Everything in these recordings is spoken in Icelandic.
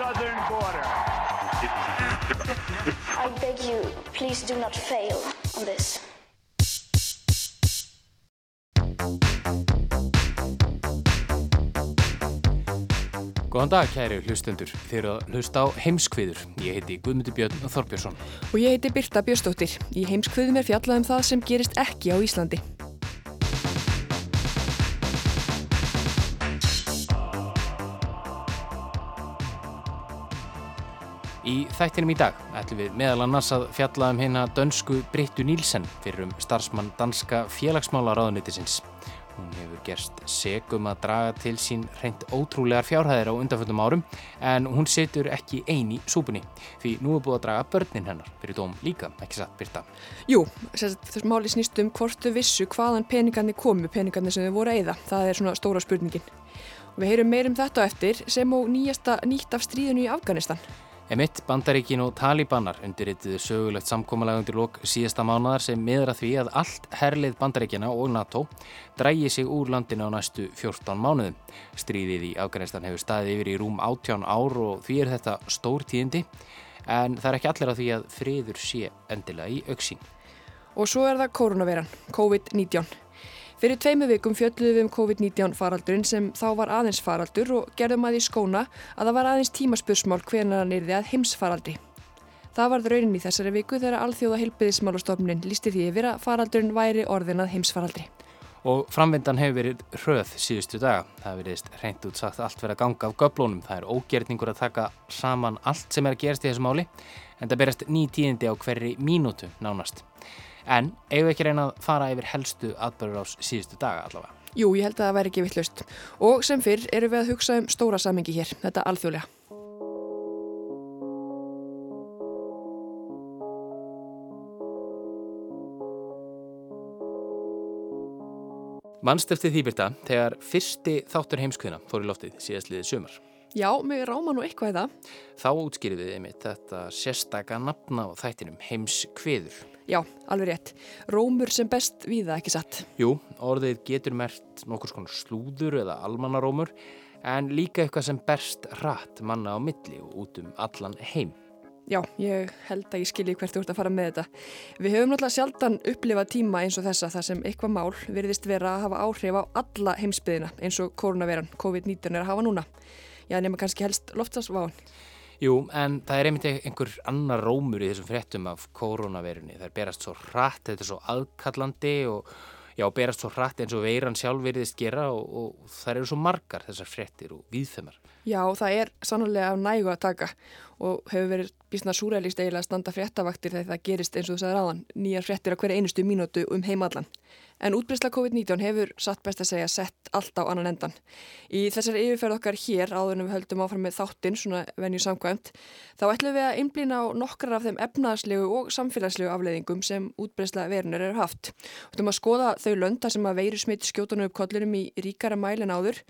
southern border. I beg you, please do not fail on this. Góðan dag kæri hlustundur, þið eru að hlusta á heimskviður. Ég heiti Guðmundur Björn Þorbjörnsson. Og ég heiti Birta Björnsdóttir. Í heimskviðum er fjallað um það sem gerist ekki á Íslandi. Þættinum í dag ætlum við meðal annars að fjalla um hérna dönsku Brittu Nílsen fyrir um starfsmann danska félagsmála ráðunitisins. Hún hefur gerst segum að draga til sín reynd ótrúlegar fjárhæðir á undanfjöldum árum en hún setur ekki eini súpunni því nú er búið að draga börnin hennar fyrir dóm líka, ekki satt Birta? Jú, þess máli snýst um hvort þau vissu hvaðan peningarnir komu, peningarnir sem þau voru að eyða. Það er svona stóra spurningin. Og við heyrum meirum þetta eftir sem og nýjasta nýtt af stríðinu í Afganistan. Emitt, Bandaríkin og Talibanar undirritiðu sögulegt samkómalega undir lok síðasta mánadar sem miðra því að allt herlið Bandaríkina og NATO drægi sig úr landinu á næstu 14 mánuðum. Stríðið í Afganistan hefur staðið yfir í rúm 18 ár og því er þetta stór tíðindi en það er ekki allir að því að friður sé endilega í auksín. Og svo er það koronaviran, COVID-19. Fyrir tveimu vikum fjöldluðum við um COVID-19 faraldurinn sem þá var aðeins faraldur og gerðum að í skóna að það var aðeins tímaspursmál hvenar hann yrði að heimsfaraldri. Það varð raunin í þessari viku þegar alþjóða heilbyðismálastofnin lísti því yfir að faraldurinn væri orðin að heimsfaraldri. Og framvindan hefur verið hröð síðustu daga. Það veriðist reynd út sagt allt verið að ganga af göblónum. Það er ógerningur að taka saman allt sem er að gerast í þessu máli en það berast ný tíðindi á hverri mínútu nánast. En eigum við ekki reyna að fara yfir helstu atbörður ás síðustu daga allavega? Jú, ég held að það væri ekki vittlust. Og sem fyrr eru við að hugsa um stóra samengi hér, þetta alþjóðlega. Mannst eftir því byrta þegar fyrsti þáttur heimskviðna fór í loftið síðastliðið sömur. Já, mig ráma nú eitthvað í það. Þá útskýrið við einmitt þetta sérstaka nafna á þættinum heimskviður. Já, alveg rétt. Rómur sem best við það ekki satt. Jú, orðið getur mert nokkur svona slúður eða almannarómur en líka eitthvað sem berst rætt manna á milli og út um allan heim. Já, ég held að ég skilji hvert þú ert að fara með þetta. Við höfum náttúrulega sjaldan upplifað tíma eins og þessa þar sem eitthvað mál virðist vera að hafa áhrif á alla heimsbyðina eins og koronaviran COVID-19 er að hafa núna. Já, nema kannski helst loftasváin. Jú, en það er einmitt einhver annar rómur í þessum fréttum af koronavirunni. Það er berast svo hratt, þetta er svo aðkallandi og já, berast svo hratt eins og veiran sjálf veriðist gera og, og það eru svo margar þessar fréttir og viðfemar. Já, það er sannlega af nægu að taka og hefur verið bísna súrælist eiginlega að standa fréttavaktir þegar það gerist eins og þú sagði ráðan, nýjar fréttir á hverja einustu mínútu um heimallan. En útbreysla COVID-19 hefur satt best að segja sett allt á annan endan. Í þessari yfirferð okkar hér áður en við höldum áfram með þáttinn, svona venju samkvæmt, þá ætlum við að einblýna á nokkrar af þeim efnaðslegu og samfélagslegu afleiðingum sem útbreysla verunar eru haft. Þú ætlum að skoða þau lönda sem að veiru smitt skjótanu upp kollinum í ríkara mælin áður,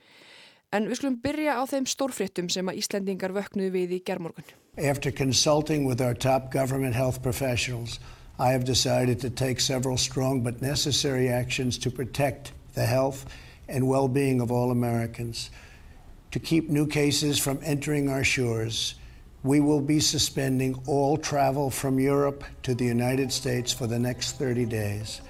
en við skulum byrja á þeim stórfréttum sem að Íslendingar vöknuðu við í gerðmorgun. After consulting with our top government health professionals, I have decided to take several strong but necessary actions to protect the health and well being of all Americans. To keep new cases from entering our shores, we will be suspending all travel from Europe to the United States for the next 30 days.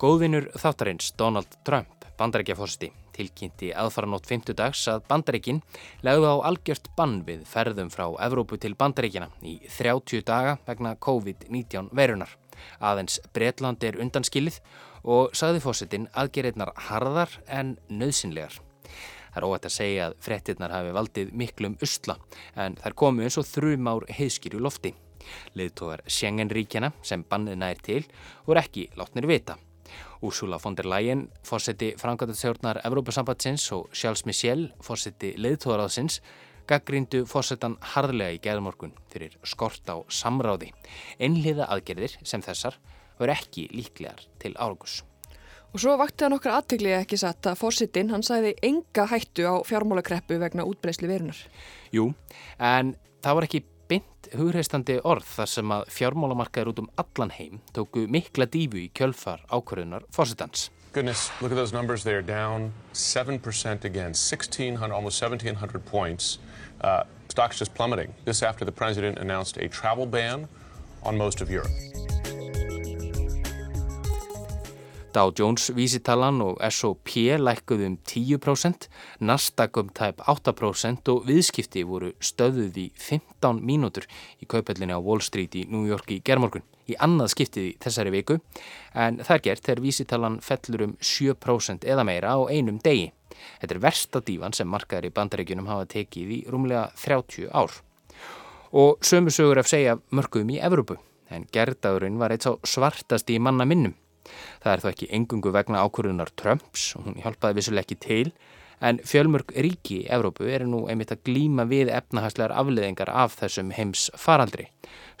Góðvinur þáttarins Donald Trump, bandarækjafórsti, tilkynnti aðfaranótt 50 dags að bandarækin legði á algjört bann við ferðum frá Evrópu til bandarækina í 30 daga vegna COVID-19 verunar. Aðeins Breitland er undanskilið og sagði fórsetin aðgerðirnar harðar en nöðsynlegar. Það er óætt að segja að frettirnar hafi valdið miklum usla en þær komu eins og þrjum ár heiðskýru lofti. Leðtóðar Schengen-ríkjana sem bannið nær til voru ekki látnir vita. Úrsula von der Leyen, fórseti Frankvæðarstjórnar Evrópasambatsins og Charles Michel, fórseti leðtóðaráðsins, gaggríndu fórsetan harðlega í geðmorgun fyrir skort á samráði. Einliða aðgerðir sem þessar verður ekki líklegar til áragus. Og svo vakti það nokkra aðtegli ekki satt að fórsetin hann sæði enga hættu á fjármálakreppu vegna útbreyslu verunar. Jú, en það var ekki bynd hugreistandi orð þar sem að fjármálamarkaður út um allan heim tóku mikla dífu í kjölfar ákvörðunar fósitans. Goodness, look at those numbers. They're down 7% again, 1,600, almost 1,700 points. Uh, stocks just plummeting. This after the president announced a travel ban on most of Europe. Dow Jones vísitalan og S&P lækkuð um 10%, Nasdaq um tæp 8% og viðskipti voru stöðuð í 15 mínútur í kaupellinni á Wall Street í New York í gerðmorgun. Í annað skiptið í þessari viku en það er gert þegar vísitalan fellur um 7% eða meira á einum degi. Þetta er versta dífan sem markaður í bandaríkunum hafa tekið í rúmlega 30 ár. Og sömu sögur af segja mörgum í Evrópu en gerðdagurinn var eitt sá svartast í manna minnum. Það er þó ekki engungu vegna ákvörunar Trumps og hún hjálpaði vissuleg ekki til en fjölmörg ríki í Evrópu eru nú einmitt að glíma við efnahagslegar afleðingar af þessum heims faraldri.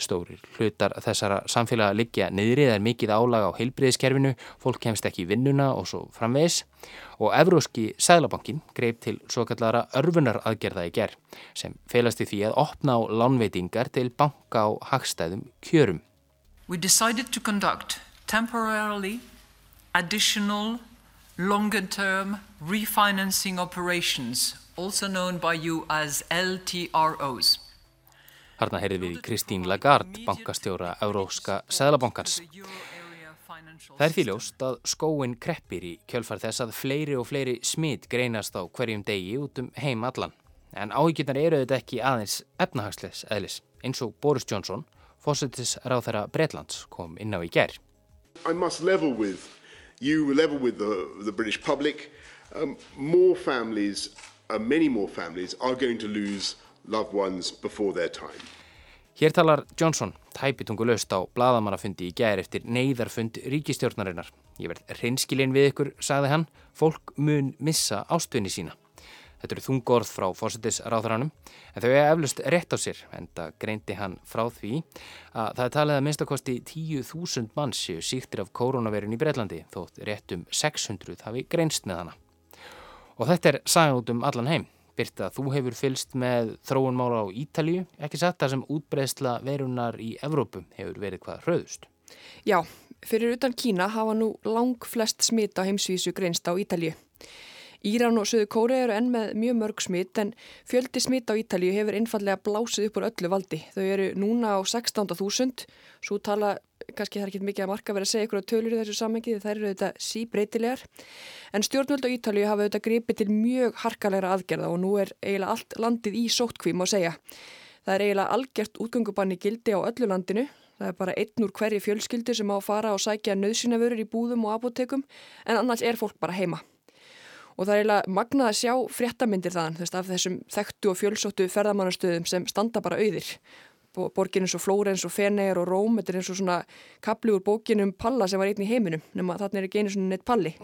Stórir hlutar þessara samfélaga liggja niðrið er mikið álag á heilbriðiskerfinu, fólk kemst ekki í vinnuna og svo framvegis og Evróski Sælabankin greip til svo kallara örfunar aðgerða í gerð sem felast í því að opna á lánveitingar til banka á hagstæðum kjörum. We decided to conduct temporarily additional longer term refinancing operations, also known by you as LTROs. Harna heyrði við Kristín Lagarde, bankastjóra Európska Sæðlabankans. Það er því ljóst að skóin kreppir í kjölfar þess að fleiri og fleiri smitt greinast á hverjum degi út um heim allan. En áhyggjurnar eru þetta ekki aðeins efnahagsleis eðlis, eins og Boris Johnson, fósettis ráð þeirra Breitlands, kom inn á í gerð. I must level with you, level with the, the British public. Um, more families, uh, many more families, are going to lose loved ones before their time. Hér talar Johnson, tæpitungu löst á bladamannafundi í gæri eftir neyðarfund ríkistjórnarinnar. Ég verð reynskilin við ykkur, sagði hann, fólk mun missa ástvinni sína. Þetta eru þungorð frá fósittisráðranum en þau er eflust rétt á sér en það greindi hann frá því að það er talið að minnstakosti 10.000 manns séu síktir af koronavirun í Breitlandi þótt rétt um 600 hafi greinst með hana. Og þetta er sagan út um allan heim. Birta, þú hefur fylst með þróunmála á Ítalju, ekki satt þar sem útbreysla verunar í Evrópum hefur verið hvað hröðust. Já, fyrir utan Kína hafa nú lang flest smit á heimsvísu greinst á Ítalju. Íran og Suðu Kóri eru enn með mjög mörg smitt en fjöldi smitt á Ítalíu hefur einfallega blásið upp úr öllu valdi. Þau eru núna á 16.000, svo tala, kannski það er ekki mikið að marka verið að segja ykkur á tölur í þessu sammengi, þær eru þetta síbreytilegar. En stjórnvöld á Ítalíu hafa auðvitað gripið til mjög harkalega aðgerða og nú er eiginlega allt landið í sóttkvím að segja. Það er eiginlega algjört útgöngubanni gildi á öllu landinu. Það er bara einn úr hverju fjölskyldu sem á að fara og sækja nöðsynavörur í búðum og apotekum en annars er fólk bara heima og það er eiginlega magnað að sjá fréttamindir þaðan veist, af þessum þekktu og fjölsóttu ferðamannastöðum sem standa bara auðir borgin eins og Flórens og Fenegar og Róm þetta er eins og svona kapli úr bókinum Palla sem var einn í heiminum nema þarna er ekki einu svona neitt palli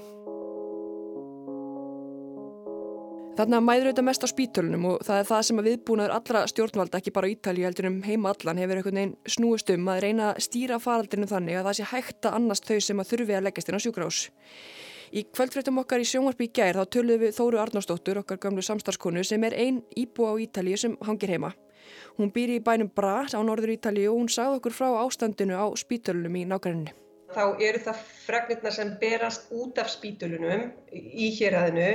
Þarna mæður auðvitað mest á spítölunum og það er það sem að viðbúnaður allra stjórnvalda, ekki bara Ítalju heldur um heima allan, hefur einhvern veginn snúist um að reyna að stýra faraldinu þannig að það sé hægt að annast þau sem að þurfi að leggjast inn á sjúkrás. Í kvöldfréttum okkar í sjónvarpi í gær þá töluðum við Þóru Arnósdóttur, okkar gamlu samstarskonu, sem er ein íbúa á Ítalíu sem hangir heima. Hún býr í bænum Bra á norður Ítalíu og hún sagði okkur frá ástandinu á spítölunum í nákvæmni. Þá eru það fregnirna sem berast út af spítölunum í héræðinu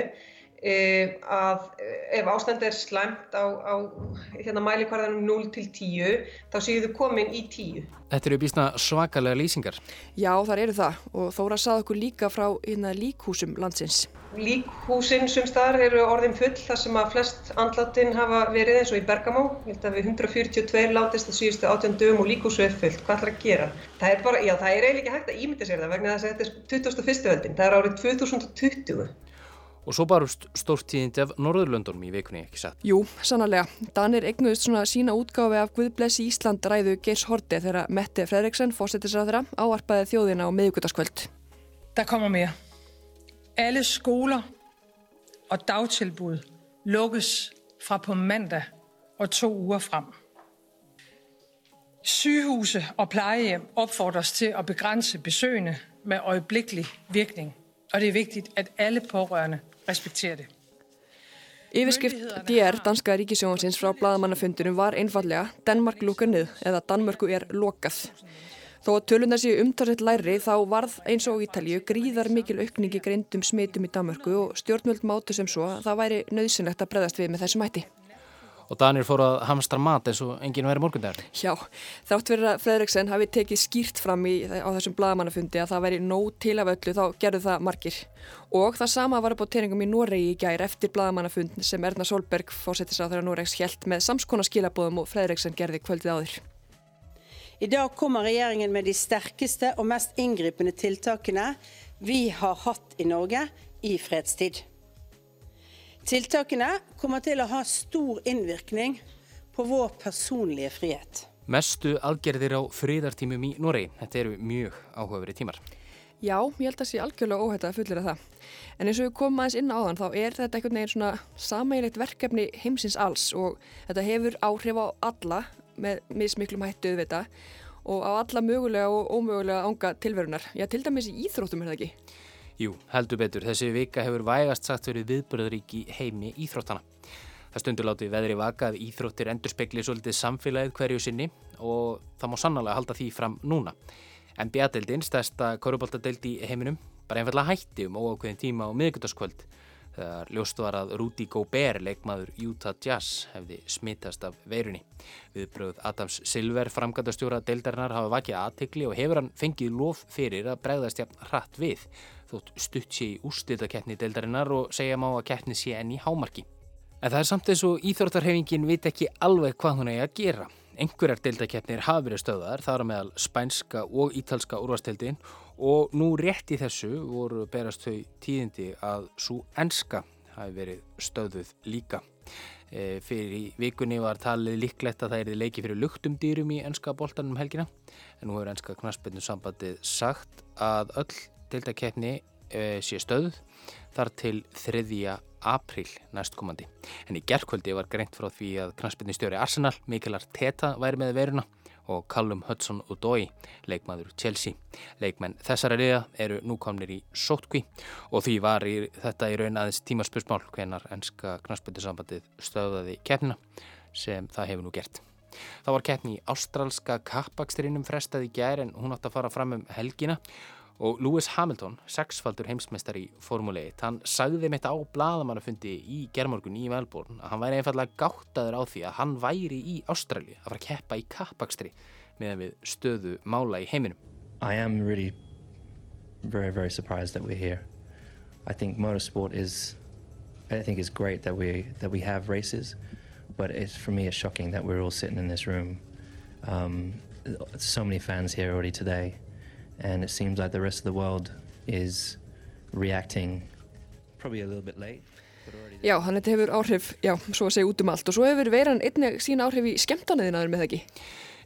að ef ástand er slæmt á, á hérna, mælikvarðanum 0 til 10 þá séu þau komin í 10. Þetta eru býstna svakalega lýsingar. Já, þar eru það og Þóra sað okkur líka frá hérna, líkhúsum landsins. Líkhúsin sem staðar eru orðin full þar sem að flest andláttinn hafa verið eins og í Bergamo. Ég held að við 142 látist að síðustu 18 dögum og líkhúsu er fullt. Hvað ætlar að gera? Það er bara, já það er eiginlega ekki hægt að ímynda sér það vegna þess að þetta er 21. öldin. Það er árið 2020. Og svo barust stórtíðindi af Norðurlöndunum í vikunni, ekki satt? Jú, sannarlega. Danir egnuðist svona sína útgáfi af Guðblessi Ísland ræðu Geirs Horti þegar Mette Fredriksen, fórsetisræðra, áarpaði þjóðina á miðugutaskvöld. Der kommer mere. Alle skoler og dagtilbud lukkes fra på mandag og to uger frem. Sygehuse og plejehjem opfordres til at begrænse besøgende med øjeblikkelig virkning, og det er vigtigt, at alle pårørende respekterer det. Yfirskrift DR, danska ríkisjónsins frá bladamannafundunum var einfallega Danmark lukkar nið eða Danmörku er lokað. Þó að tölundar séu umtalsett læri þá varð eins og Ítalju gríðar mikil aukningi greindum smitum í Danmörku og stjórnvöld mátu sem svo að það væri nöðsynlegt að breðast við með þessum hætti. Og Danir fóru að hamstra mat eins og enginn væri morgundagur. Já, þátt fyrir að Fredriksen hafi tekið skýrt fram í, á þessum bladamannafundi að það væri nóg til af öllu þá gerðu það margir. Og það sama var upp á teiningum í Noregi í gær eftir bladamannafund sem Erna Solberg fósettis á þeirra Noregs hjælt með samskona skilabóðum og Fredriksen gerði kvöldið áður. I dag kommer regjeringen med de sterkeste og mest inngripende tiltakene vi har hatt i Norge i fredstid. Tiltakene kommer til å ha stor innvirkning på vår personlige frihet. Mestu aðgerðir á fríðartímum í Noregi. Þetta eru mjög áhugaveri tímar. Já, ég held að það sé algjörlega óhætt að fullera það. En eins og við komum aðeins inn á þann þá er þetta einhvern veginn svona samægilegt verkefni heimsins alls og þetta hefur áhrif á alla með mismiklum hættu auðvita og á alla mögulega og ómögulega ánga tilverunar. Já, til dæmis í íþróttum er það ekki. Jú, heldur betur. Þessi vika hefur vægast sagt verið viðbörðurík í heimi íþróttana. Það stundur látið veðri vaka að íþróttir endur spekli svolítið samfélagið hverju sinni og það má sannlega halda því fram núna. En bjadeildin, stærsta korubáltadeild í heiminum, bara einfallega hætti um óákveðin tíma á miðugutaskvöld þegar ljóst var að Rudy Gobert, leikmaður Utah Jazz, hefði smittast af veirunni. Viðbröð Adams Silver, framgætastjóra deildarinnar, hafa vakið aðtikli og hefur hann fengið lof fyrir að bregðast hratt við þótt stutt sé í úrstildakeppni deildarinnar og segja má að keppni sé enn í hámarki. En það er samt eins og íþróttarhefingin vit ekki alveg hvað hún er að gera. Engurar deildakeppnir hafa verið stöðar, þar á meðal spænska og ítalska úrvasteildin og nú rétt í þessu voru berast þau tíðindi að svo enska hafi verið stöðuð líka. E, fyrir í vikunni var talið líklegt að það er leiki fyrir luktum dýrum í enska boltanum helgina en nú hefur enska knaspinu sambandið sagt að öll deildakeppni uh, sé stöð þar til 3. april næstkomandi. En í gerðkvöldi var greint frá því að knastbyrni stjóri Arsenal, Mikael Arteta væri með veruna og Callum Hudson-Odoi, leikmaður Chelsea. Leikmenn þessara liða eru nú komnir í sótkví og því var í, þetta í raun aðeins tímarspursmál hvenar ennska knastbyrni sambandið stöðaði keppnina sem það hefur nú gert. Það var keppni í ástralska kappaksturinnum frestað í gær en hún átt að fara fram um helgina Og Lewis Hamilton, sexfaldur heimsmeistar í Formule 1, hann sagði mitt á bladamannafundi í gerðmorgun í Melbourne að hann væri einfallega gáttaður á því að hann væri í Ástralji að fara að keppa í kappakstri meðan við stöðu mála í heiminum. I am really very, very surprised that we're here. I think motorsport is, I think it's great that we, that we have races, but it's, for me it's shocking that we're all sitting in this room. Um, so many fans here already today. And it seems like the rest of the world is reacting probably a little bit late. Já, hann þetta hefur áhrif, já, svo að segja út um allt og svo hefur veiran einnig sín áhrif í skemmtanaðinaður með það ekki?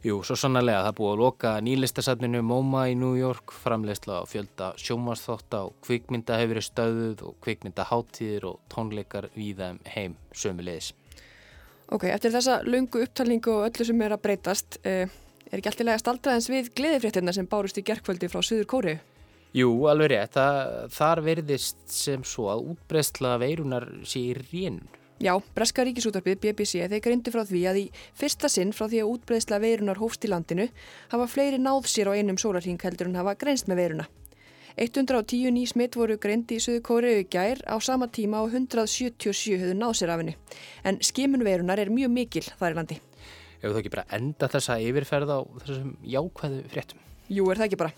Jú, svo sannlega, það búið að loka nýlistasafninu MoMA í New York, framlegsla á fjölda sjómasþótt á kvikmynda hefur verið stöðuð og kvikmynda háttíðir og tónleikar víða um heim sömulegis. Ok, eftir þessa lungu upptalningu og öllu sem er að breytast, eh, Er ekki alltilega staldraðins við gleðifréttina sem bárust í gerkvöldi frá Suður Kóriu? Jú, alveg rétt. Það, þar verðist sem svo að útbreysla veirunar sé í rénun. Já, Breska ríkisútarbið BBC þeir grindi frá því að í fyrsta sinn frá því að útbreysla veirunar hófst í landinu hafa fleiri náð sér á einum sólarhing heldur en hafa greinst með veiruna. 110 ný smitt voru greindi í Suður Kóriu gær á sama tíma og 177 höfðu náð sér af henni. En skimun veirunar er mjög mikil þar í landi ef þú ekki bara enda þessa yfirferð á þessum jákvæðu fréttum. Jú, er það ekki bara.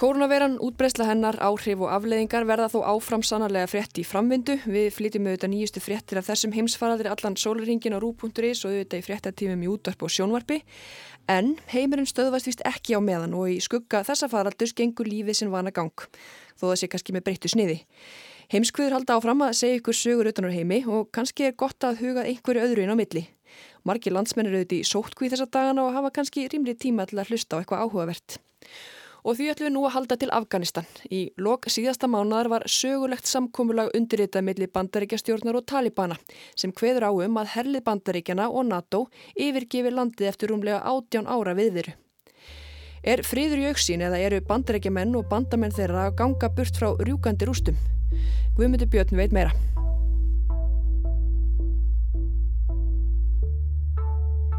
Kórnaveran, útbreysla hennar, áhrif og afleiðingar verða þó áfram sannarlega frétt í framvindu. Við flytjum auðvitað nýjustu fréttir af þessum heimsfaraðir allan sólurringin á rú.is og auðvitað í fréttatímum í útvarp og sjónvarpi. En heimurinn stöðvast vist ekki á meðan og í skugga þessa faraldurs gengur lífið sinn vana gang, þó það sé kannski með breyttu sniði. Heimskviður halda áfram að segja ykkur sögur utanur heimi og kannski er gott að huga einhverju öðru inn á milli. Margi landsmenn eru auðvitað í sótkvíð þessa dagana og hafa kannski rímri tíma til að hlusta á eitthvað áhugavert. Og því ætlum við nú að halda til Afganistan. Í lok síðasta mánadar var sögulegt samkómulag undirritað millir bandaríkjastjórnar og Talibana sem hveður á um að herlið bandaríkjana og NATO yfirgefi landið eftir rúmlega átján ára viðviru. Er fríður í auksín eða eru bandaríkjamenn og bandamenn þeirra að ganga burt frá rjúkandi rústum? Guðmundur Björn veit meira.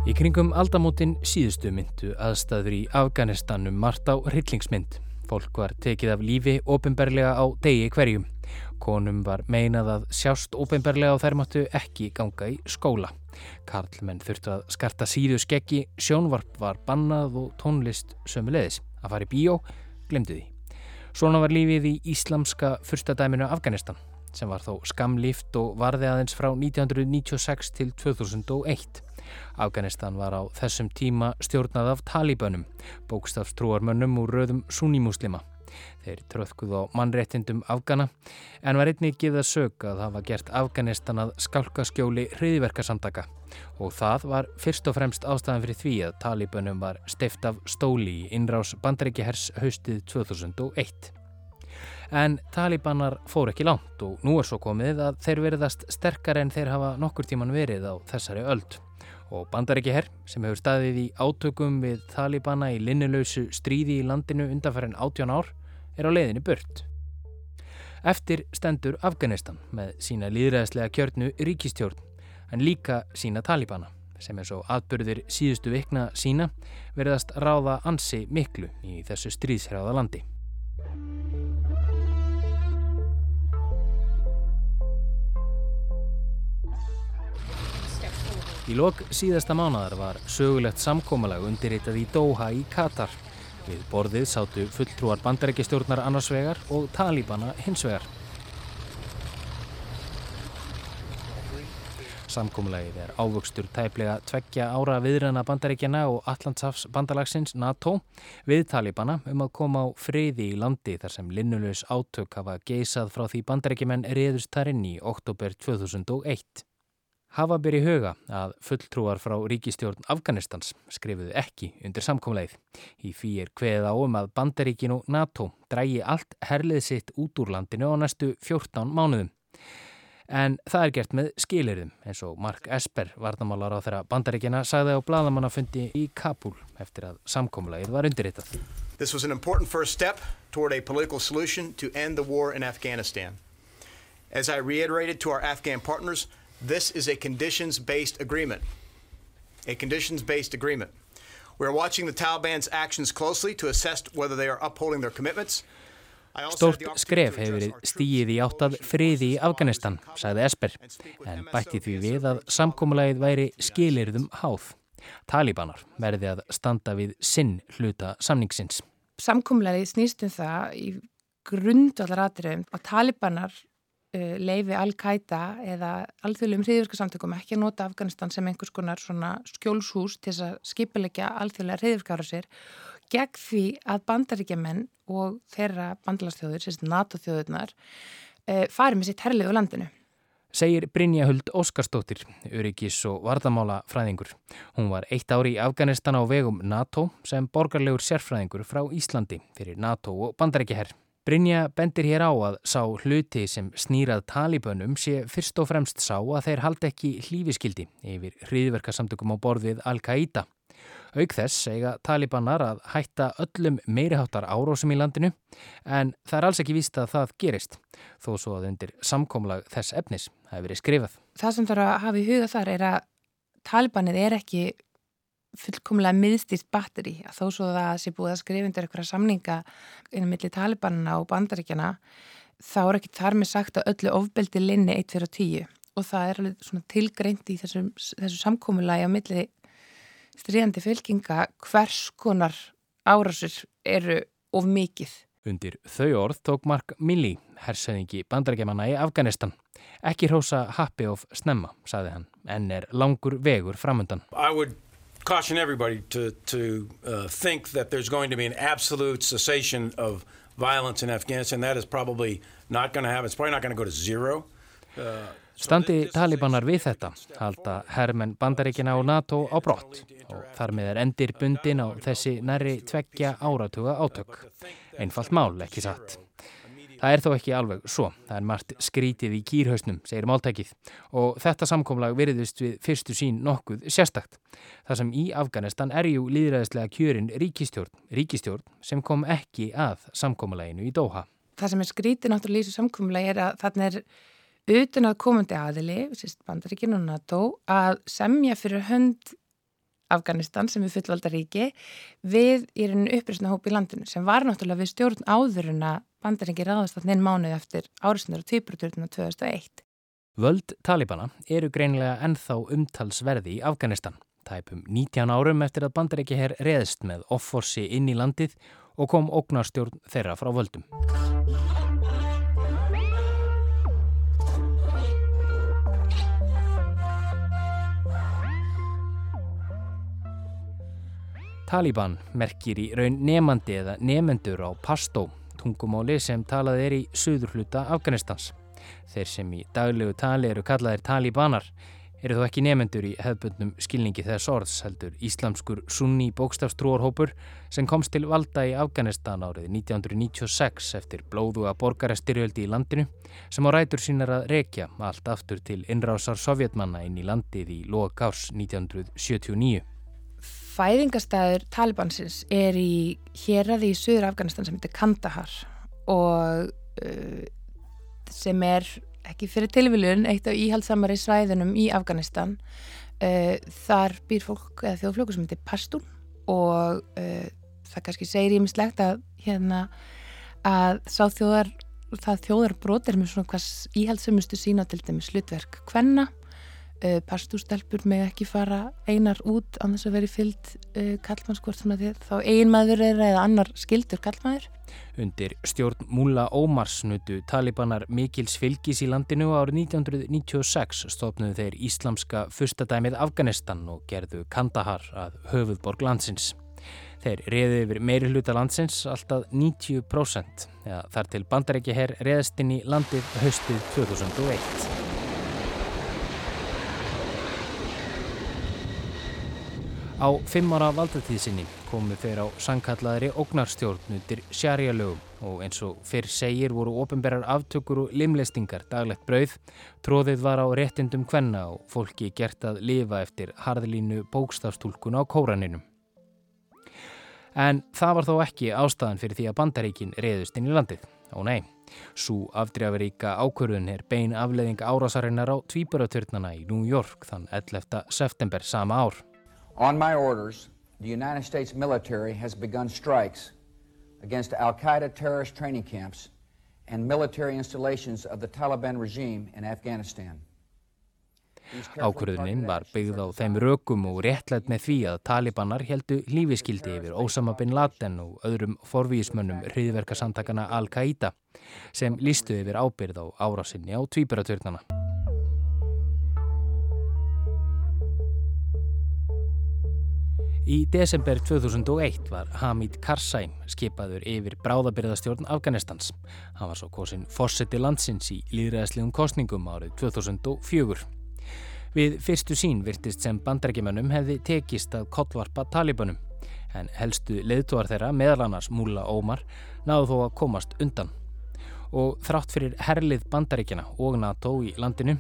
Í kringum aldamótin síðustu myndu aðstæður í Afganistanum margt á hryllingsmynd. Fólk var tekið af lífi ofinberlega á degi hverjum. Konum var meinað að sjást ofinberlega og þær máttu ekki ganga í skóla. Karlmenn þurftu að skarta síðu skeggi, sjónvarp var bannað og tónlist sömulegis. Að fara í bíó, glemdu því. Svona var lífið í íslamska fyrstadæminu Afganistan sem var þó skamlíft og varði aðeins frá 1996 til 2001. Afganistan var á þessum tíma stjórnað af talibönum, bókstafstrúarmönnum úr röðum sunnimuslima. Þeir tröðkuð á mannréttindum Afgana en var einnig gefið að sög að hafa gert Afganistan að skálkaskjóli hriðiverkasamtaka og það var fyrst og fremst ástæðan fyrir því að talibönum var steift af stóli í innrás bandaríkihers haustið 2001. En talibanar fór ekki langt og nú er svo komið að þeir veriðast sterkar en þeir hafa nokkur tíman verið á þessari öld og bandarækjaherr sem hefur staðið í átökum við Talibana í linnilausu stríði í landinu undanfærin 18 ár er á leiðinu burt. Eftir stendur Afganistan með sína líðræðslega kjörnu ríkistjórn en líka sína Talibana sem er svo atbyrðir síðustu vikna sína verðast ráða ansi miklu í þessu stríðsræða landi. Í lok síðasta mánadar var sögulegt samkómalag undirritað í Doha í Katar. Við borðið sátu fulltrúar bandarækistjórnar annars vegar og talibana hins vegar. Samkómalagið er ávöxtur tæplega tveggja ára viðræna bandarækjana og Allandsafs bandalagsins NATO við talibana um að koma á friði í landi þar sem linnulegs átök hafa geisað frá því bandarækjumenn reyðust þar inn í oktober 2001. Hafa byrji huga að fulltrúar frá ríkistjórn Afganistans skrifuðu ekki undir samkomleið. Í fyrir hveð á um að Bandaríkin og NATO drægi allt herlið sitt út úr landinu á næstu 14 mánuðum. En það er gert með skilirðum eins og Mark Esper, varnamálar á þeirra Bandaríkina, sagði á bladamannafundi í Kabul eftir að samkomleið var undirritað. This was an important first step toward a political solution to end the war in Afghanistan. As I reiterated to our Afghan partners, This is a conditions-based agreement. A conditions-based agreement. We're watching the Taliban's actions closely to assess whether they are upholding their commitments. Stórt skref hefur verið stíið í áttað friði í Afganistan, sagði Esper, en bætti því við að samkómulegið væri skilirðum háð. Talibanar verði að standa við sinn hluta samningsins. Samkómulegið snýst um það í grundvallar atriðum að talibanar uh, leifi Al-Qaida eða alþjóðlegum hriðvirkarsamtökum ekki að nota Afganistan sem einhvers konar skjólshús til að skipilegja alþjóðlega hriðvirkara sér gegn því að bandaríkjaman og þeirra bandalastjóður, sérst NATO-þjóðurnar, uh, farið með sitt herlið á landinu. Segir Brynja Huld Óskarstóttir, öryggis og vardamála fræðingur. Hún var eitt ári í Afganistan á vegum NATO sem borgarlegur sérfræðingur frá Íslandi fyrir NATO og bandaríkjaherr. Brynja bendir hér á að sá hluti sem snýrað talibönum sé fyrst og fremst sá að þeir haldi ekki hlífiskildi yfir hriðverkasamtökum á borðið Al-Qaida. Auk þess eiga talibanar að hætta öllum meiriháttar árósum í landinu en það er alls ekki víst að það gerist þó svo að undir samkómlag þess efnis hefur verið skrifað. Það sem þarf að hafa í huga þar er að talibanið er ekki fullkomlega miðstýrt batteri að þó svo það sé búið að skrifundur eitthvað samninga innum milli talibanina og bandaríkjana þá er ekki þar með sagt að öllu ofbeldi linni 1 fyrir 10 og það er alveg svona tilgreint í þessu, þessu samkómulagi á milli stríðandi fylkinga hvers konar árásur eru of mikið. Undir þau orð tók Mark Milley, hersöðingi bandarækjamanna í Afganistan. Ekki hrósa happi of snemma, saði hann, en er langur vegur framundan. I would caution everybody to, to uh, think that there's going to be an absolute cessation of violence in Afghanistan. That is probably not going to happen. It's probably not going to go to zero. Standi talibanar við þetta halda hermenn bandaríkina og NATO á brott og þar með er endir bundin á þessi næri tveggja áratuga átök. Einfalt mál, ekki satt. Það er þó ekki alveg svo. Það er margt skrítið í kýrhausnum, segir máltækið og þetta samkomlag veriðust við fyrstu sín nokkuð sérstakt. Það sem í Afganistan er jú líðræðislega kjörin ríkistjórn, ríkistjórn sem kom ekki að samkomlaginu í Doha. Það sem er skrítið náttúrulega í þessu samkomlagi er að þarna er utan að komandi aðili, bandaríkinu og NATO, að semja fyrir hönd Afganistan sem er fullvalda ríki við í rauninu upprýstna hópi í landinu sem var náttúrulega við stjórn áður bandaringi ráðast að neinn mánuð eftir áriðsundar og týpurturna 2001. Völd Talibana eru greinilega ennþá umtalsverði í Afganistan. Tæpum 19 árum eftir að bandaringi herr reðst með offorsi inn í landið og kom ógnarstjórn þeirra frá völdum. Taliban merkir í raun nefandi eða nefendur á Pastó, tungumáli sem talað er í söður hluta Afganistans. Þeir sem í daglegu tali eru kallaðir Talibanar eru þó ekki nefendur í hefðbundnum skilningi þess orðs heldur íslamskur sunni bókstafstrúarhópur sem komst til valda í Afganistan árið 1996 eftir blóðuga borgarastyrjöldi í landinu sem á rætur sínar að rekja allt aftur til innrásar sovjetmanna inn í landið í lokárs 1979 fæðingastæður Talibansins er í hérraði í söður Afganistan sem heitir Kandahar og uh, sem er ekki fyrir tilviljun eitt af íhaldsamari svæðunum í Afganistan. Uh, þar býr fólk eða þjóðflöku sem heitir Pashtun og uh, það kannski segir ég mislegt að hérna að sá þjóðar það þjóðar brotir með svona hvers íhaldsamustu sína til dæmis slutverk hvenna uh, pastúrstelpur með ekki fara einar út á þess að veri fyllt uh, kallmannskvort svona því þá einmaður er eða annar skildur kallmaður. Undir stjórn Múla Ómars nutu talibanar mikils fylgis í landinu árið 1996 stofnuðu þeir íslamska fyrstadæmið Afganistan og gerðu Kandahar að höfuðborg landsins. Þeir reði yfir meiri hluta landsins alltaf 90% ja, þar til bandarækja herr reðast inn í landið haustið 2001. Á fimm ára valdatíð sinni komu þeir á sangkallaðri ógnarstjórnutir sjarjalögum og eins og fyrr segir voru ofinberrar aftökur og limlestingar daglegt brauð, tróðið var á réttindum kvenna og fólki gert að lifa eftir harðlínu bókstafstúlkun á kóraninum. En það var þó ekki ástæðan fyrir því að bandaríkin reðust inn í landið. Ó nei, svo afdrefaríka ákvörðun er bein afleðing árásarinnar á tvíburaturnana í New York þann 11. september sama ár. On my orders, the United States military has begun strikes against Al Qaeda terrorist training camps and military installations of the Taliban regime in Afghanistan. Ákvörðunin var byggð á þeim rökum og réttlætt með því að talibanar heldu lífiskildi yfir Osama bin Laden og öðrum forvísmönnum hriðverkasamtakana Al-Qaida sem lístu yfir ábyrð á árásinni á tvíburaturnana. Í desember 2001 var Hamid Karzai skipaður yfir bráðabyrðastjórn Afganistans. Hann var svo kosin fórseti landsins í líðræðslegum kostningum árið 2004. Við fyrstu sín virtist sem bandrækjumannum hefði tekist að kottvarpa talibanum en helstu leðtúar þeirra, meðal annars Múla Ómar, náðu þó að komast undan og þrátt fyrir herlið bandaríkjana og NATO í landinu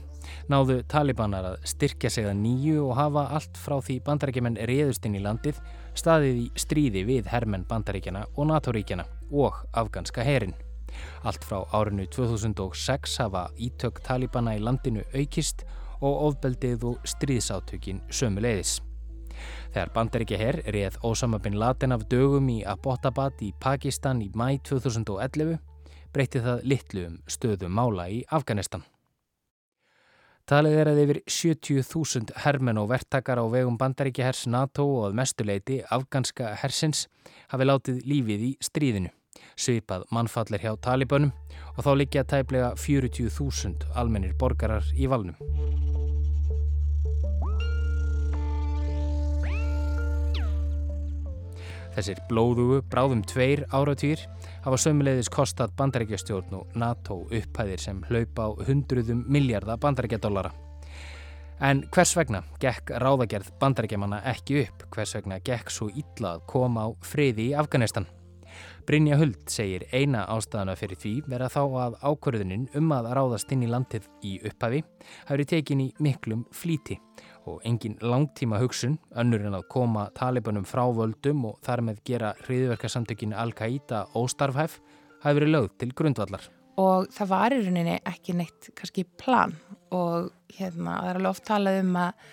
náðu talibanar að styrkja sig að nýju og hafa allt frá því bandaríkjumenn réðust inn í landið staðið í stríði við hermenn bandaríkjana og NATO-ríkjana og afganska herin. Allt frá árinu 2006 hafa ítök talibana í landinu aukist og ofbeldið og stríðsátökin sömu leiðis. Þegar bandaríkja herr reið Osama bin Laden af dögum í Abbottabad í Pakistan í mæ 2011 breytti það litlu um stöðum mála í Afganistan. Talið er að yfir 70.000 hermen og verktakar á vegum bandaríkja hers NATO og að mestuleiti afganska hersins hafi látið lífið í stríðinu. Svipað mannfallir hjá talibönum og þá liggja tæplega 40.000 almennir borgarar í valnum. Þessir blóðugu, bráðum tveir áratýr hafa sömuleiðis kostat bandarækjastjórn og NATO upphæðir sem hlaupa á hundruðum miljardar bandarækjadólara. En hvers vegna gekk ráðagerð bandarækjamanna ekki upp? Hvers vegna gekk svo illa að koma á friði í Afganistan? Brynja Huld segir eina ástæðana fyrir því vera þá að ákvörðunin um að ráðast inn í landið í upphafi hafi tekin í miklum flíti og engin langtíma hugsun, önnur en að koma talibanum frá völdum og þar með gera hriðverkarsamtökinu Al-Qaida óstarfhæf, hafi verið lögð til grundvallar. Og það var í rauninni ekki neitt kannski plan og hérna það er alveg oft talað um að,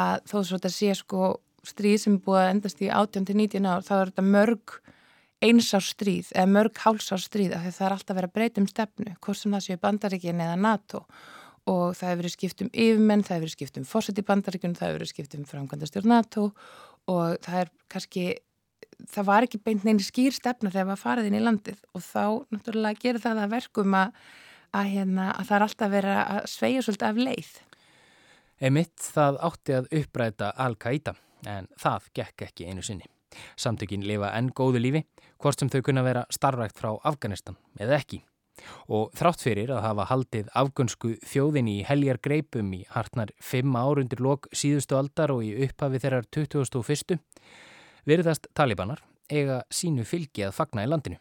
að þó svo þetta sé sko stríð sem búið að endast í 18-19 ár, þá er þetta mörg einsár stríð eða mörg hálsár stríð af því það er alltaf verið að breyta um stefnu, hvort sem það séu bandaríkin eða NATO og það hefur verið skipt um yfirmenn, það hefur verið skipt um fórsett í bandaríkunum, það hefur verið skipt um framkvæmdastjórn NATO og það er kannski, það var ekki beint neini skýr stefna þegar það var farið inn í landið og þá náttúrulega gerir það að verkum að, að, hérna, að það er alltaf verið að sveia svolítið af leið. Emitt það átti að uppræta Al-Qaida en það gekk ekki einu sinni. Samtökin lifa enn góðu lífi, hvort sem þau kunna vera starfrækt frá Afganistan eða ekki. Og þrátt fyrir að hafa haldið afgönsku þjóðin í heljar greipum í hartnar fimm árundir lok síðustu aldar og í upphafi þeirrar 2001. Verðast talibanar eiga sínu fylgi að fagna í landinu.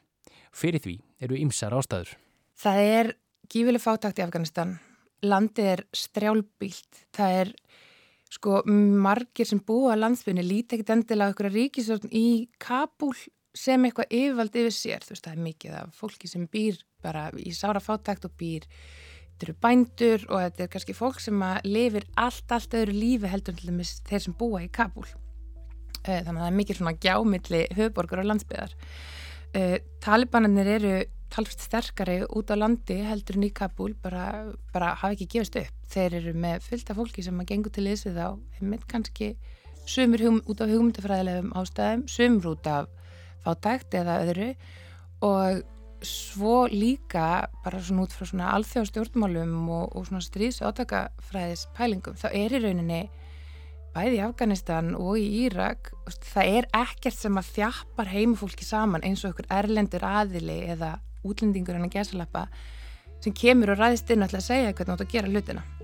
Fyrir því eru ymsar ástæður. Það er gífileg fátakt í Afganistan. Landið er strjálbílt. Það er sko margir sem búa að landsbyrni líti ekkit endilega okkur að ríkisvörn í Kabul sem eitthvað yfirvald yfir sér. Veist það er mikið af fólki sem býr bara í sára fátækt og býr þetta eru bændur og þetta er kannski fólk sem að lifir allt, allt öðru lífi heldur til dæmis þeir sem búa í Kabul eh, þannig að það er mikið svona gjámiðli höfuborgar og landsbyðar eh, Talibanarnir eru talfst sterkari út á landi heldur en í Kabul bara, bara hafa ekki gefist upp. Þeir eru með fullta fólki sem að gengur til þess við þá einmitt kannski sumur hugum, út af hugmyndafræðilegum ástæðum sumur út af fátækt eða öðru. Og svo líka bara svona út frá svona alþjóðstjórnmálum og, og svona stríðs átakafræðis pælingum þá er í rauninni bæði í Afganistan og í Írak það er ekkert sem að þjappar heimufólki saman eins og ykkur erlendur aðili eða útlendingur en að gesalappa sem kemur og ræðist inn að segja hvernig þú átt að gera hlutina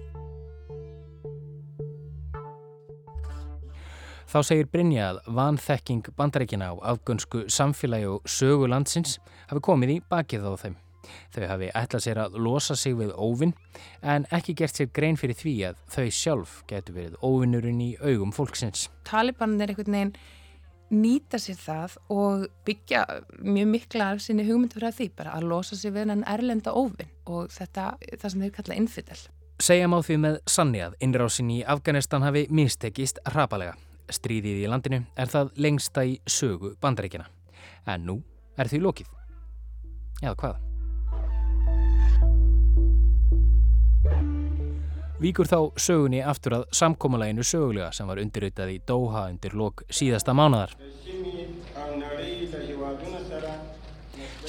Þá segir Brynja að vanþekking bandaríkina á afgönsku samfélagi og sögu landsins hafi komið í bakið á þeim. Þau hafi ætlað sér að losa sig við óvinn en ekki gert sér grein fyrir því að þau sjálf getur verið óvinnurinn í augum fólksins. Talibanin er einhvern veginn nýta sér það og byggja mjög mikla af sinni hugmyndur af því bara að losa sig við hennan erlenda óvinn og þetta það sem þeir kalla infidel. Segja má því með sanni að innrásin í Afganistan hafi mistekist hrapalega. Stríðið í landinu er það lengsta í sögu bandaríkina. En nú er því lokið. Eða hvað? Víkur þá sögunni aftur að samkómalæginu sögulega sem var undirrautað í Doha undir lok síðasta mánadar.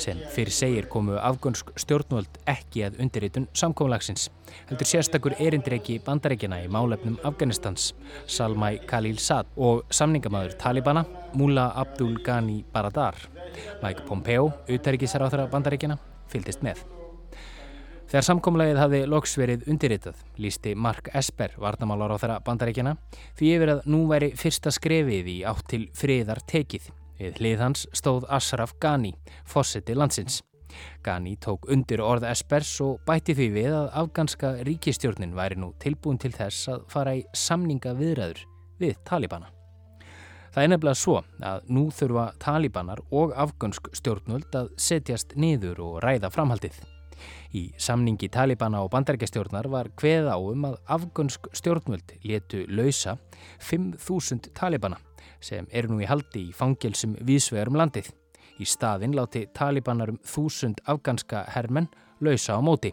Sem fyrir segir komu afgönsk stjórnvöld ekki að undirritun samkómalagsins. Heldur sérstakur erindireiki bandarækjana í málefnum Afganistans, Salmai Khalil Saad og samningamæður Talibana, Mullah Abdul Ghani Baradar. Mike Pompeo, auðtærikiðsaráþara bandarækjana, fylgist með. Þegar samkómulagið hafði loks verið undirritað, lísti Mark Esper, varnamálar á þeirra bandaríkjana, því yfir að nú væri fyrsta skrefið í átt til friðar tekið. Við hlið hans stóð Ashraf Ghani, fósetti landsins. Ghani tók undir orð Espers og bætti því við að afganska ríkistjórnin væri nú tilbúin til þess að fara í samninga viðræður við Talibana. Það er nefnilega svo að nú þurfa Talibanar og afgansk stjórnvöld að setjast niður og ræða framhaldið. Í samningi Talibana og bandarækjastjórnar var hveð á um að afgansk stjórnvöld letu lausa 5.000 Talibana sem eru nú í haldi í fangelsum vísvegarum landið. Í staðin láti talibanar um þúsund afganska hermenn lausa á móti.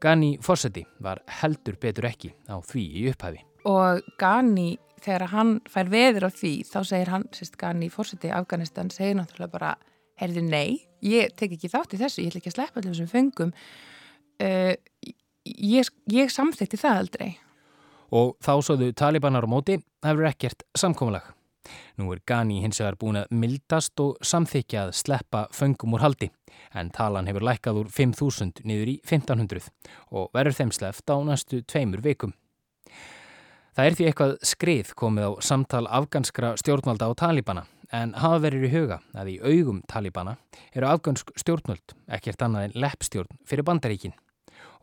Ghani Fawcetti var heldur betur ekki á því í upphæfi. Og Ghani, þegar hann fær veður á því, þá segir hann, sérst Ghani Fawcetti Afganistan, segir náttúrulega bara, heyrðu nei, ég tek ekki þátt í þessu, ég ætla ekki að sleppa allir þessum fengum. Uh, ég, ég samþekti það aldrei. Og þá svoðu talibanar á móti, það verður ekkert samkómulag. Nú er Ghani hins vegar búin að mildast og samþykja að sleppa föngum úr haldi en talan hefur lækkað úr 5.000 niður í 1.500 og verður þeim sleppt á næstu tveimur vikum. Það er því eitthvað skrið komið á samtal afganskra stjórnvalda á Talibana en hafa verið í huga að í augum Talibana eru afgansk stjórnvöld ekkert annað en leppstjórn fyrir bandaríkin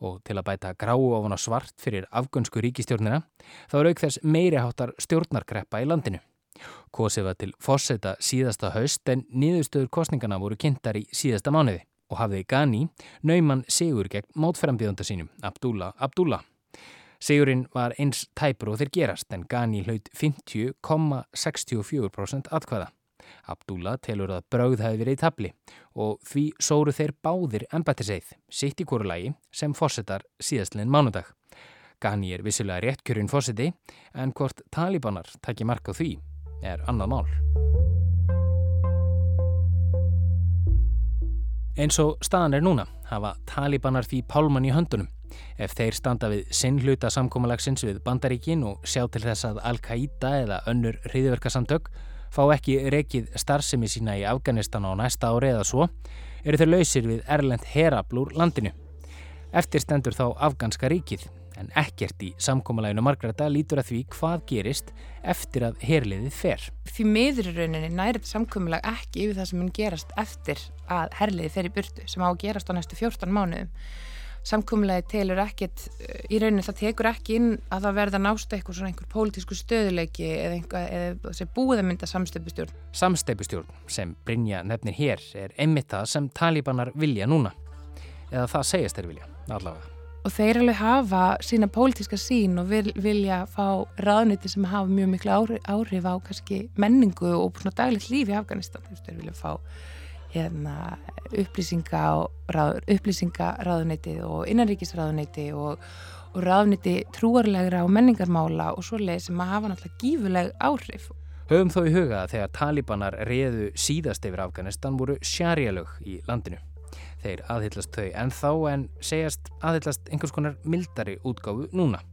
og til að bæta gráu ofan á svart fyrir afgönsku ríkistjórnina þá er auk þess meiri háttar stjórnarkreppa í landinu. Kosið var til fóseta síðasta haust en niðurstöður kostningana voru kynntar í síðasta mánuði og hafði Ghani nauman sigur gegn mótferðanbíðanda sínum, Abdullah Abdullah. Sigurinn var eins tæpur og þeir gerast en Ghani hlaut 50,64% atkvæða. Abdullah telur að brauð hafi verið í tabli og því sóru þeir báðir embættiseið, sitt í hverju lagi sem fórsetar síðastlinn mánudag. Ghani er vissulega réttkjörun fórseti en hvort talibanar takki mark á því er annað mál. Eins og staðan er núna hafa talibanar því pálmann í höndunum. Ef þeir standa við sinn hluta samkómalagsins við bandaríkin og sjá til þess að Al-Qaida eða önnur hriðverkasamtök fá ekki rekið starfsemi sína í Afganistan á næsta ári eða svo, eru þeir lausir við Erlend herablúr landinu. Eftir stendur þá afganska ríkið, en ekkert í samkómalæginu Margreta lítur að því hvað gerist eftir að herliðið fer. Því miður í rauninni nærið samkómalæg ekki yfir það sem mun gerast eftir að herliðið fer í burtu, sem á að gerast á næstu 14 mánuðum samkumlega telur ekkit, í rauninu það tekur ekki inn að það verða nást eitthvað svona einhver pólitísku stöðuleiki eða, einhver, eða sem búið að mynda samsteipustjórn. Samsteipustjórn sem Brynja nefnir hér er einmitt það sem talibanar vilja núna. Eða það segist þeir vilja, allavega. Og þeir alveg hafa sína pólitíska sín og vil, vilja fá ráðniti sem hafa mjög miklu áhrif, áhrif á kannski menningu og svona daglegt líf í Afganistan. Þeir vilja fá hérna, upplýsingaráðuniti og innanríkisráðuniti og, og ráðuniti trúarlegra og menningarmála og svo leið sem að hafa náttúrulega gífuleg áhrif. Höfum þó í huga að þegar talibanar reðu síðast yfir Afganistan voru sjarjalög í landinu. Þeir aðhyllast þau en þá en segjast aðhyllast einhvers konar mildari útgáfu núna.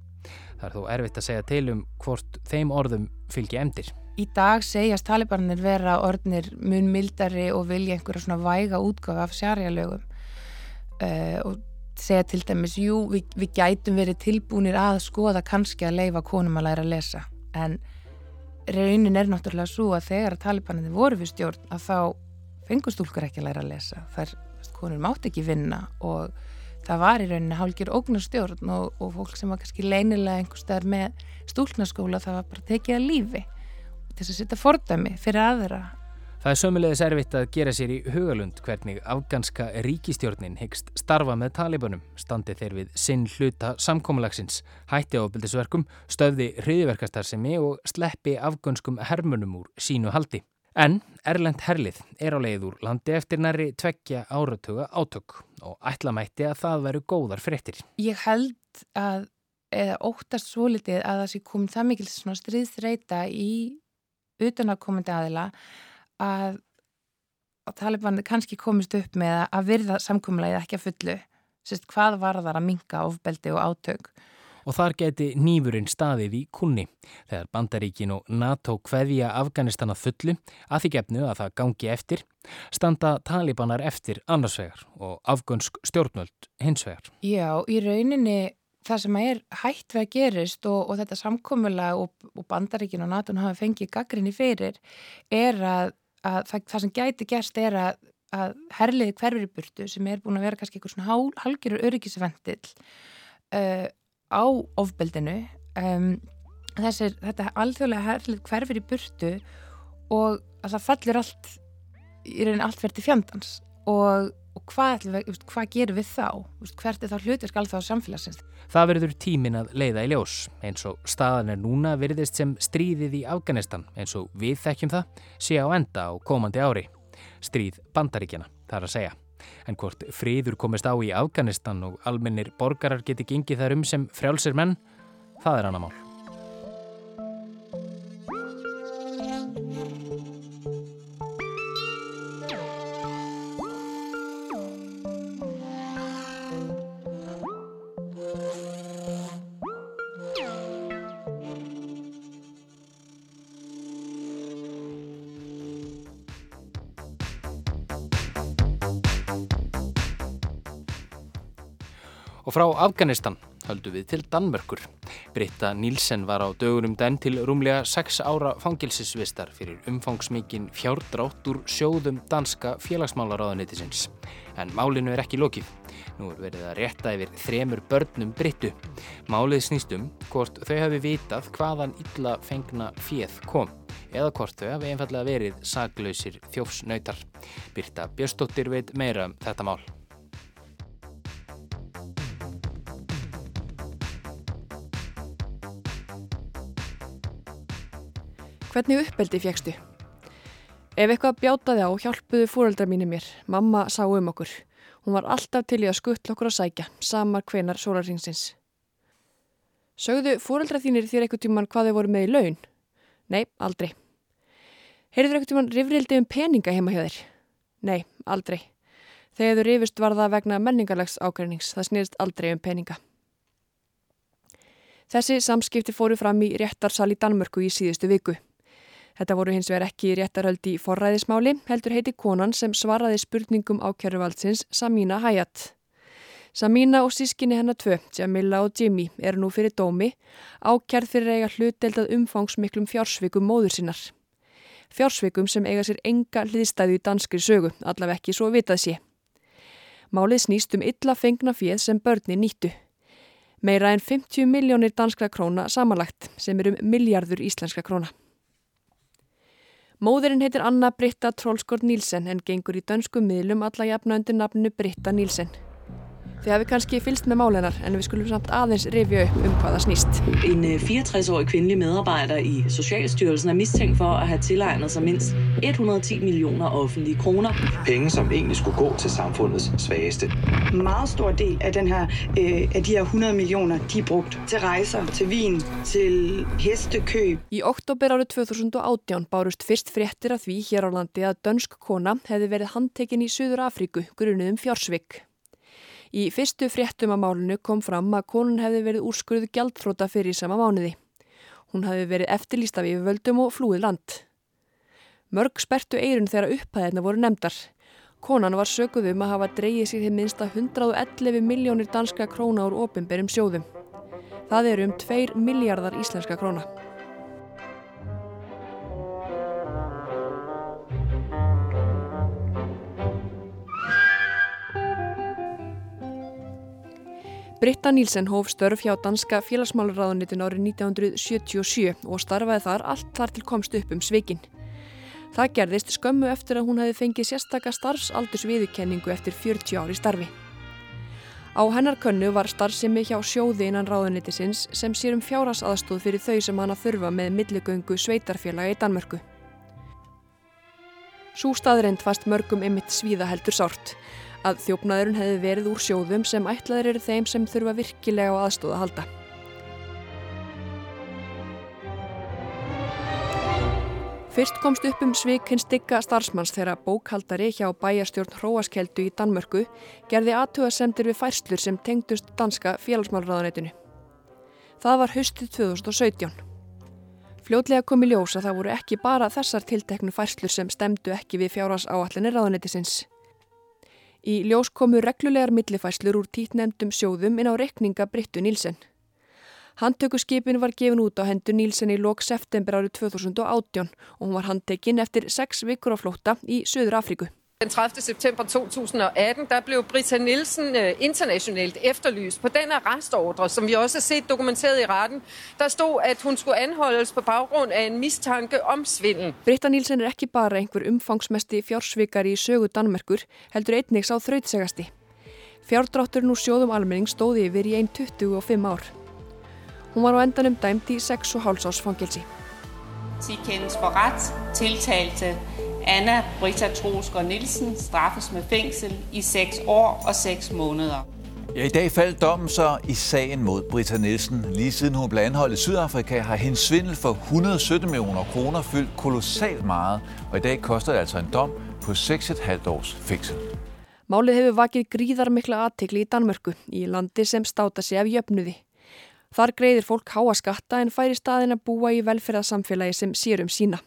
Það er þó erfitt að segja til um hvort þeim orðum fylgja emdir. Í dag segjast talibanir vera orðnir mun mildari og vilja einhverja svona væga útgáfi af sjarjalögum uh, og segja til dæmis, jú, við, við gætum verið tilbúinir að skoða kannski að leifa konum að læra að lesa en raunin er náttúrulega svo að þegar talibanir voru við stjórn að þá fengustúlkur ekki að læra að lesa þar konur mátt ekki vinna og það var í rauninni hálgjör ógnarstjórn og, og fólk sem var kannski leinilega einhverstaðar með stúlknaskóla það var bara tekið að lífi til að setja fordæmi fyrir aðra. Það er sömulegis erfitt að gera sér í hugalund hvernig afganska ríkistjórnin hyggst starfa með talibanum, standi þeir við sinn hluta samkómalagsins, hætti ábildisverkum, stöfði hriðiverkastarsemi og sleppi afgönskum hermunum úr sínu haldi. En Erlend Herlið er á leið úr landi eftir næri tveggja áratuga átök og ætlamætti að það veru góðar fréttir. Ég held að, eða óttast svo litið að það sé komið það mikil stríðsreita í utanakomandi aðila að, að Taliban kannski komist upp með að virða samkvæmulegið ekki að fullu Sist, hvað var þar að minka ofbeldi og átök og þar geti nýfurinn staðið í kunni þegar Bandaríkin og NATO hveðja Afganistan að fullu að því gefnu að það gangi eftir standa talibanar eftir annarsvegar og afgönsk stjórnvöld hinsvegar. Já, í rauninni það sem er hægt við að gerist og, og þetta samkomulega og, og bandaríkin og NATO hafa fengið gaggrinni fyrir er að, að það, það sem gæti gerst er að, að herliði hverfur í burtu sem er búin að vera kannski eitthvað svona halgjörur öryggisvendill uh, á ofbeldinu um, þessir, þetta alþjóðlega herlið hverfir í burtu og það fellur allt í raunin allt verði fjandans. Og, og hvað, hvað gerum við þá? Hvert er þá hlutverk alþjóða samfélagsins? Það verður tímin að leiða í ljós. Eins og staðan er núna verðist sem stríðið í Afganistan eins og við þekkjum það sé á enda á komandi ári. Stríð bandaríkjana, þar að segja en hvort friður komist á í Afganistan og almennir borgarar geti gengið þar um sem frjálsir menn, það er annar mál. Og frá Afganistan höldu við til Danmörkur. Britta Nílsen var á dögunum den til rúmlega 6 ára fangilsisvistar fyrir umfangsmikinn fjárdrátt úr sjóðum danska félagsmálaráðanitisins. En málinu er ekki lokið. Nú er verið að rétta yfir þremur börnum Brittu. Málið snýstum hvort þau hafi vitað hvaðan illa fengna fjöð kom eða hvort þau hafi einfallega verið saglausir þjófsnautar. Birta Björstóttir veit meira um þetta mál. Hvernig uppeldi fjækstu? Ef eitthvað bjátaði á hjálpuðu fúröldra mínu mér. Mamma sá um okkur. Hún var alltaf til í að skuttla okkur að sækja, samar hvenar sólarringsins. Sögðu fúröldra þínir þér eitthvað tíman hvað þau voru með í laun? Nei, aldrei. Heyrður eitthvað tíman rifrildi um peninga heima hjá þér? Nei, aldrei. Þegar þau rifust var það vegna menningarlegs ágreinings. Það snýrst aldrei um peninga. Þessi samskipti fóru fram í réttarsal í Danmörku í síðustu viku. Þetta voru hins vegar ekki réttarhöldi í forræðismáli, heldur heiti konan sem svaraði spurningum ákjæruvaldsins Samína Hayat. Samína og sískinni hennar tvö, Jamila og Jimmy, eru nú fyrir dómi, ákjærð fyrir eiga hlutdeldað umfangsmiklum fjársvikum móður sinnar. Fjársvikum sem eiga sér enga hliðstæðu í danskri sögu, allaveg ekki svo vitað sé. Málið snýst um illa fengna fjöð sem börni nýttu. Meira en 50 miljónir danskra króna samanlagt sem er um miljardur íslenska króna. Móðurinn heitir Anna Britta Trollskort Nílsen en gengur í dönsku miðlum alla jafna undir nafnu Britta Nílsen. Þið hafi kannski fylst med mål, en vi skulle samt aðeins revie upp um hvað það snýst. En 64-årig kvindelig medarbejder i Socialstyrelsen er mistænkt for at have tilegnet sig mindst 110 millioner offentlige kroner. Penge, som egentlig skulle gå til samfundets svageste. En meget stor del af, den her, øh, af de her 100 millioner, de er brugt til rejser, til vin, til hestekøb. Í oktober árið 2018 bárust fyrst fréttir af því hér á landi að dönsk kona hefði verið handtekinn í Suður Afríku grunuðum fjársvigg. Í fyrstu fréttum að málunu kom fram að konun hefði verið úrskurðu gjaldfróta fyrir sama mánuði. Hún hefði verið eftirlýst af yfirvöldum og flúið land. Mörg spertu eirun þegar upphæðina voru nefndar. Konan var sökuð um að hafa dreyið sér til minsta 111 miljónir danska króna úr ofinberum sjóðum. Það eru um 2 miljardar íslenska króna. Britta Nílsen hóf störf hjá danska félagsmálaráðunitin árið 1977 og starfaði þar allt þar til komst upp um svikin. Það gerðist skömmu eftir að hún hefði fengið sérstaka starfsaldursviðukenningu eftir 40 ári starfi. Á hennar könnu var starfsemi hjá sjóði innan ráðunitisins sem sér um fjárasaðstóð fyrir þau sem hana þurfa með milligöngu sveitarfélaga í Danmörku. Sú staðreind fast mörgum ymitt svíða heldur sárt að þjófnaðurinn hefði verið úr sjóðum sem ætlaður eru þeim sem þurfa virkilega á aðstóða að halda. Fyrst komst upp um svik hins digga starfsmanns þegar bókhaldari hjá bæjarstjórn Hróaskeldu í Danmörku gerði aðtugasemdir við færslur sem tengdust danska félagsmálraðanætinu. Það var höstu 2017. Fljótlega kom í ljós að það voru ekki bara þessar tilteknu færslur sem stemdu ekki við fjárhás áallinni ráðanætisins. Í ljós komu reglulegar millifæslur úr títnemdum sjóðum inn á rekninga Brittu Nílsen. Handtökuskipin var gefin út á hendur Nílsen í lok september árið 2018 og hún var handtekinn eftir sex vikur á flótta í Söður Afríku. Den 30. september 2018, der blev Britta Nielsen øh, internationalt efterlyst på den arrestordre, som vi også har set dokumenteret i retten. Der stod, at hun skulle anholdes på baggrund af en mistanke om svindel. Britta Nielsen er ekki bara einhver umfangsmesti fjársvikari í sögu Danmerkur, heldur einnig sá þrautsegasti. Fjárdrátturinn úr sjóðum almenning stóði yfir í einn 25 ár. Hún var á endanum dæmt í 6,5 árs fangilsi. Því kendes for ret tiltalte Anna Britta Troskov Nielsen straffes med fængsel i 6 år og 6 måneder. Ja, I dag faldt dommen så i sagen mod Britta Nielsen. Lige siden hun blev anholdt i Sydafrika, har hendes svindel for 117 millioner kroner fyldt kolossalt meget, og i dag koster det altså en dom på 6,5 års fængsel. Málið hefur vakið gríðarmikla aðtikli í Danmörku, í landi sem státa sig af jöfnuði. Þar greiðir fólk háa skatta en færi staðin að búa í velferðarsamfélagi sem sér um sína.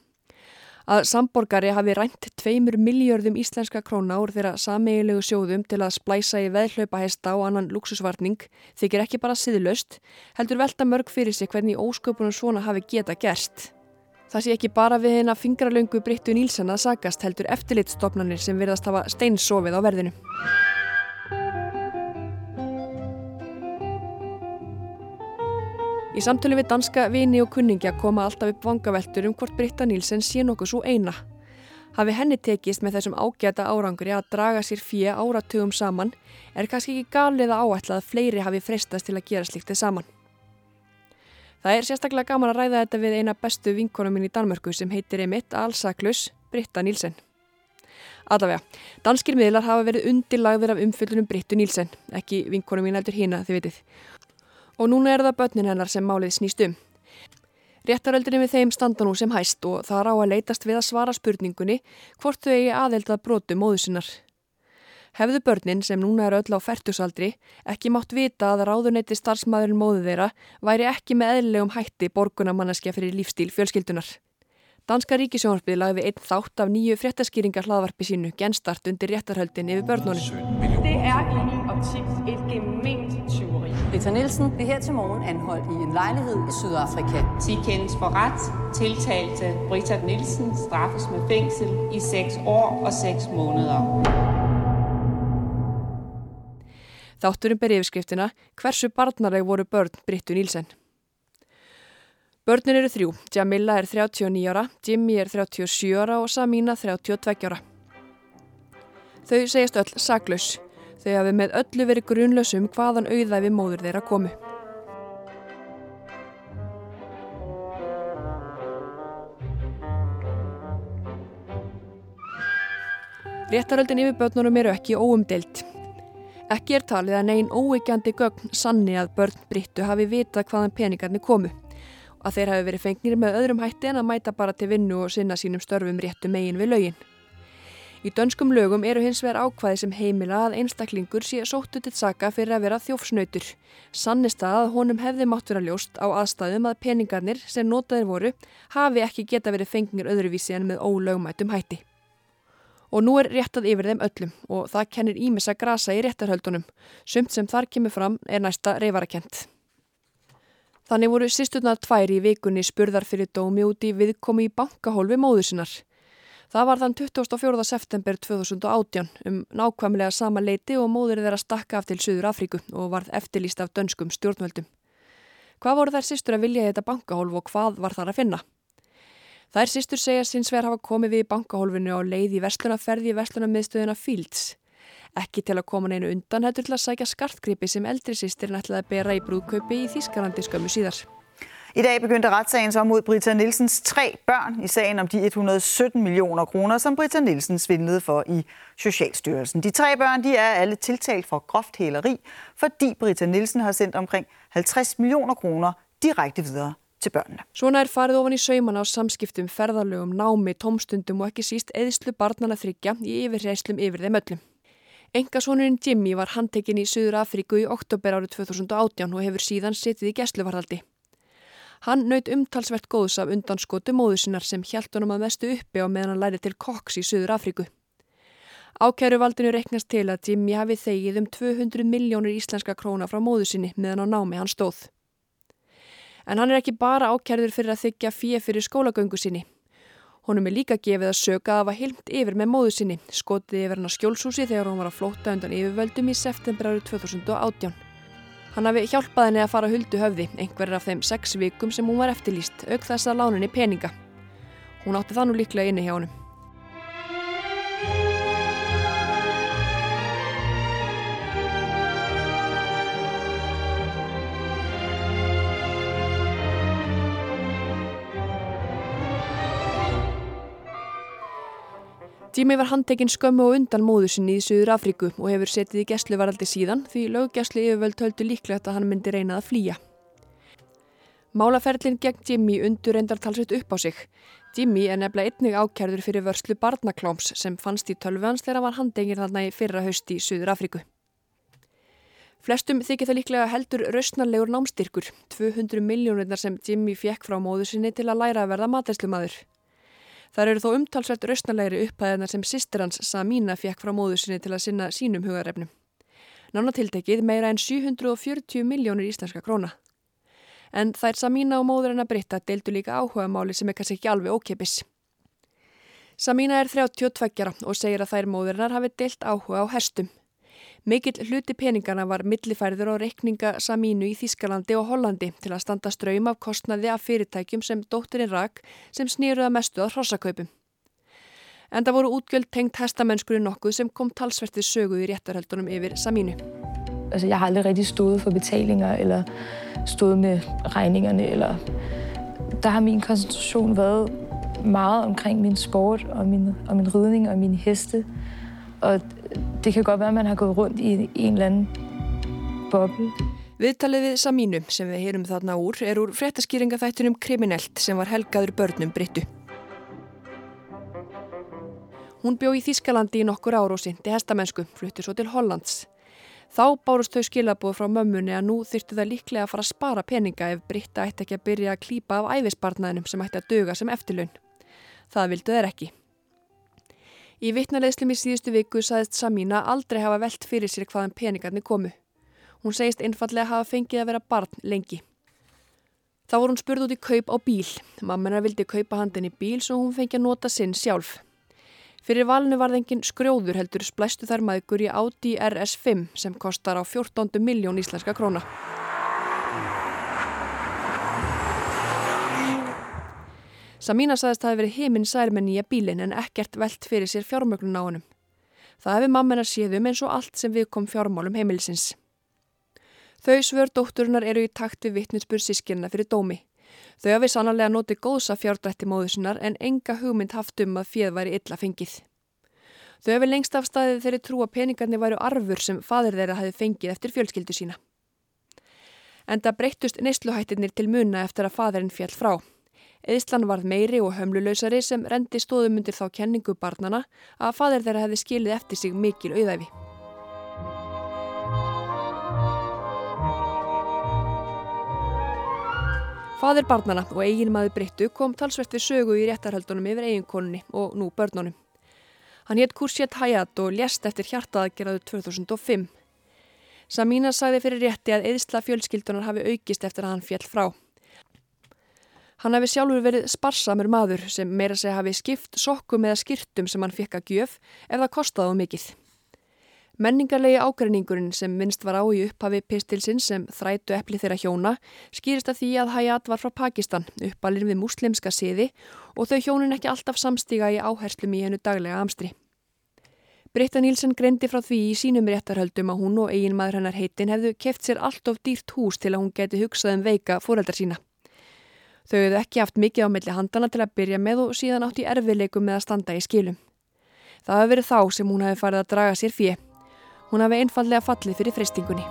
Að samborgari hafi rænt tveimur miljörðum íslenska króna úr þeirra sameigilegu sjóðum til að splæsa í veðhlaupahesta og annan luxusvarning þykir ekki bara siðlaust, heldur velta mörg fyrir sig hvernig ósköpunum svona hafi geta gerst. Það sé ekki bara við hérna fingralöngu Brittu Nílsen að sagast heldur eftirlitstofnanir sem virðast hafa steinsofið á verðinu. Í samtölu við danska vini og kunningja koma alltaf upp vangaveltur um hvort Britta Nílsen sé nokkuð svo eina. Hafi henni tekist með þessum ágæta árangri að draga sér fjö áratugum saman er kannski ekki galið að áætla að fleiri hafi freistast til að gera sliktið saman. Það er sérstaklega gaman að ræða þetta við eina bestu vinkonum minn í Danmörku sem heitir Emitt Alsaklus, Britta Nílsen. Allavega, danskir miðlar hafa verið undirlagðir af umfyllunum Brittu Nílsen, ekki vinkonum mín heldur hína þið vitið og núna er það börnin hennar sem málið snýst um. Réttaröldinni við þeim standa nú sem hæst og það er á að leitast við að svara spurningunni hvort þau eigi aðeldað brotu móðu sinnar. Hefðu börnin sem núna er öll á færtusaldri ekki mátt vita að ráðunetti starfsmæðurinn móðu þeirra væri ekki með eðlilegum hætti borgunamanneskja fyrir lífstíl fjölskyldunar. Danska ríkisjónarspið lagði einn þátt af nýju fréttaskýringar hlaðvarpi sínu genstart undir réttarhöldin yfir börnunum. Britta Nielsen blev her til morgen anholdt i en lejlighed i Sydafrika. 10 kendes for ret. Tiltalte Britta Nielsen straffes med fængsel i 6 år og 6 måneder. Þátturinn ber yfirskriftina Hversu barnaleg voru börn Brittu Nílsen? Börnin eru þrjú. Jamila er 39 ára, Jimmy er 37 ára og Samina 32 ára. Þau segjast öll saklaus. Þau hafi með öllu verið grunlausum hvaðan auðæfi móður þeirra komu. Réttaröldin yfir börnunum eru ekki óumdelt. Ekki er talið að negin óeikjandi gögn sanni að börn Brittu hafi vitað hvaðan peningarnir komu að þeir hafi verið fengnir með öðrum hætti en að mæta bara til vinnu og sinna sínum störfum réttu megin við lögin. Í dönskum lögum eru hins vegar ákvæði sem heimila að einstaklingur sé sóttu til saka fyrir að vera þjófsnautur. Sannist að honum hefði mátt vera ljóst á aðstæðum að peningarnir sem notaðir voru hafi ekki geta verið fengnir öðruvísi en með ólögmætum hætti. Og nú er réttað yfir þeim öllum og það kennir ímis að grasa í réttarhöldunum. Sumt sem þar kemur fram er næsta reyfarakent. Þannig voru sýsturnar tvær í vikunni spurðar fyrir dómi út í viðkomi í bankahólfi móðu sinnar. Það var þann 24. september 2018 um nákvæmlega sama leiti og móður þeirra stakka af til Suður Afríku og varð eftirlýst af dönskum stjórnvöldum. Hvað voru þær sýstur að vilja þetta bankahólf og hvað var þar að finna? Þær sýstur segja sinns verð hafa komið við bankahólfinu á leið í vestlunarferði í vestlunarmiðstöðina Fields. Ekki til að koma neinu undan heldur til að sækja skartgripi sem eldri sýstir nættilega að bera í brúðkaupi í Þískalandi skömmu síðar. I dag begyndte retssagen så mod Britta Nielsens tre børn i sagen om de 117 millioner kroner, som Britta Nielsen svindlede for i Socialstyrelsen. De tre børn de er alle tiltalt for groft hæleri, fordi Britta Nielsen har sendt omkring 50 millioner kroner direkte videre til børnene. Svona er farið ofan í sauman á samskiptum, ferðarlögum, námi, tómstundum og ekki síst eðislu barnana þryggja í yfirreislum yfir þeim öllum. Engasónurinn Jimmy var handtekinn í Suður Afríku í oktober árið 2018 og hefur síðan setið í gæsluvarðaldi. Hann naut umtalsvert góðs af undanskotu móðu sinnar sem hjælt honum að mestu uppi á meðan hann læri til koks í Suður Afríku. Ákæruvaldinu reknast til að Jimmy hafi þegið um 200 miljónir íslenska króna frá móðu sinni meðan á námi hann stóð. En hann er ekki bara ákærður fyrir að þykja fíu fyrir skólagöngu sinni. Honum er líka gefið að söka að hafa hilmt yfir með móðu sinni, skotið yfir hann á skjólsúsi þegar hún var að flóta undan yfirvöldum í september árið 2018. Hann hafi hjálpað henni að fara huldu höfði, einhverjar af þeim sex vikum sem hún var eftirlýst, auk þess að láninni peninga. Hún átti það nú líklega inni hjá honum. Jimmy var handtekinn skömmu og undan móðu sinni í Suður Afríku og hefur setið í gæsluvaraldi síðan því löggæslu yfirvöld töldu líklegt að hann myndi reynað að flýja. Málaferlinn gegn Jimmy undur endar talsveit upp á sig. Jimmy er nefnilega einnig ákjærður fyrir vörslu barnakláms sem fannst í tölvans þegar hann var handtekinn þarna í fyrra haust í Suður Afríku. Flestum þykir það líklega heldur rausnarlegur námstyrkur, 200 miljónirnar sem Jimmy fekk frá móðu sinni til að læra að verða matæslumadur. Það eru þó umtalsvert rausnalegri upphæðina sem sýstir hans Samína fekk frá móðu sinni til að sinna sínum hugarefnum. Nánatiltekið meira en 740 miljónir íslenska króna. En þær Samína og móður hennar Britta deildu líka áhuga máli sem er kannski ekki alveg ókipis. Samína er 32 og segir að þær móðurinnar hafi deilt áhuga á herstum. Mikill hluti peningana var millifærður og reikninga Samínu í Þískalandi og Hollandi til að standa ströym af kostnaði af fyrirtækjum sem dótturinn rak sem snýruða mestu að hrossakaupum. En það voru útgjöld tengt hestamennskurinn nokkuð sem kom talsvertið söguð í réttarhöldunum yfir Samínu. Altså, jeg har aldrig rigtig stået for betalinger eller stået med regningerne. Eller... Der har min koncentration været meget omkring min sport og min, og min ridning og mine heste. Og det kan godt være, at man har gået rundt i en eller anden boble. Viðtalið við Samínu sem við heyrum þarna úr er úr fréttaskýringaþættunum Kriminelt sem var helgaður börnum Brittu. Hún bjó í Þískalandi í nokkur ár og sindi hestamennsku, fluttu svo til Hollands. Þá bárust þau skilabóð frá mömmunni að nú þyrtu það líklega að fara að spara peninga ef Britta ætti ekki að byrja að klípa af æfisbarnaðinum sem ætti að döga sem eftirlaun. Það vildu þeir ekki. Í vittnaleðslum í síðustu viku saðist Samína aldrei hafa velt fyrir sér hvaðan peningarnir komu. Hún segist einfallega hafa fengið að vera barn lengi. Þá voru hún spurð út í kaup á bíl. Mammenar vildi kaupa handin í bíl svo hún fengi að nota sinn sjálf. Fyrir valinu var þengin skrjóður heldur splæstu þær maður í Audi RS5 sem kostar á 14 miljón íslenska króna. Samína saðist að það hefði verið heiminn sær með nýja bílinn en ekkert velt fyrir sér fjármögnun á honum. Það hefði mammenar séðum eins og allt sem við kom fjármálum heimilisins. Þau svör dótturinnar eru í takt við vittninsbur sískirna fyrir dómi. Þau hafi sannarlega notið góðsa fjárdrætti móðusinnar en enga hugmynd haft um að fjöð væri illa fengið. Þau hafi lengst af staðið þeirri trú að peningarnir væru arfur sem fadir þeirra hafi fengið eftir fjölskyldu sína. Enda breyttust neysluhættirnir til muna eftir að fadirinn fjall frá. Eðslan varð meiri og hömlulausari sem rendi stóðum undir þá kenningu barnana að fadir þeirra hefði skilið eftir sig mikil auðæfi. Fadir barnana og eigin maður Brittu kom talsvert við sögu í réttarhaldunum yfir eiginkonunni og nú börnunum. Hann hétt Kursjet Hayat og lést eftir hjartaðgerraðu 2005. Samína sagði fyrir rétti að eðsla fjölskyldunar hafi aukist eftir að hann fjall frá. Hann hafi sjálfur verið sparsamur maður sem meira segja hafi skipt sokkum eða skirtum sem hann fekk að gjöf ef það kostaði á mikill. Menningarlegi ágreiningurinn sem minnst var á í upphafi pistilsinn sem þrætu epli þeirra hjóna skýrist að því að Hayat var frá Pakistan, uppalinn við muslimska siði og þau hjónin ekki alltaf samstíga í áherslum í hennu daglega amstri. Britta Nílsen greindi frá því í sínum réttarhöldum að hún og eigin maður hennar heitin hefðu keft sér allt of dýrt hús til að hún geti hugsað um veika fóreldar sína. Þau hefðu ekki haft mikið á milli handana til að byrja með og síðan átt í erfileikum með að standa í skilum. Það hefði verið þá sem hún hefði farið að draga sér fjö. Hún hefði einfallega fallið fyrir freystingunni.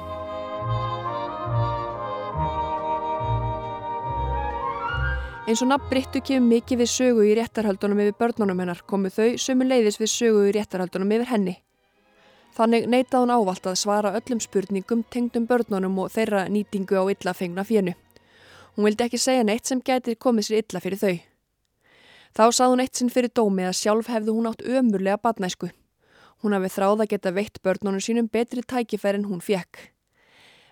Eins og nafn Brittu kemur mikið við sögu í réttarhaldunum yfir börnunum hennar komu þau sömu leiðis við sögu í réttarhaldunum yfir henni. Þannig neytað hún ávalt að svara öllum spurningum tengdum börnunum og þeirra nýtingu á illa fengna fjennu. Hún vildi ekki segja neitt sem gæti komið sér illa fyrir þau. Þá sað hún eitt sinn fyrir dómi að sjálf hefði hún átt ömurlega badnæsku. Hún hafi þráð að geta veitt börnunum sínum betri tækifæri en hún fekk.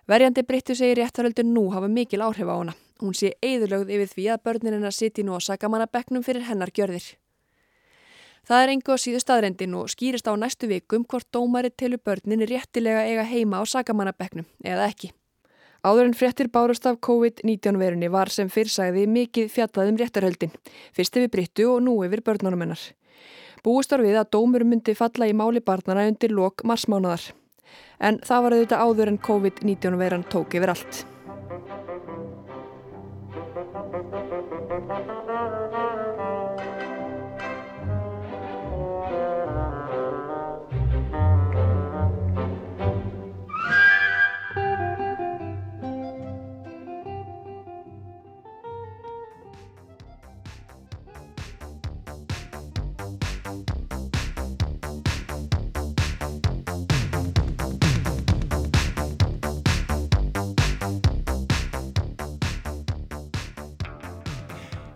Verjandi Brittu segir réttarhöldur nú hafa mikil áhrif á hana. Hún sé eðurlögð yfir því að börnin hennar siti nú á sakamannabekknum fyrir hennar gjörðir. Það er engu á síðu staðrendin og skýrist á næstu vikum hvort dómari telur börnin réttilega eiga heima á sakamannabekknum eða ekki. Áður en fréttir bárust af COVID-19 verunni var sem fyrrsæði mikið fjallaðum réttarhöldin, fyrst yfir Brittu og nú yfir börnunum hennar. Búist var við að dómur myndi falla í máli barnana undir lok marsmánaðar. En það var auðvitað áður en COVID-19 veran tók yfir allt.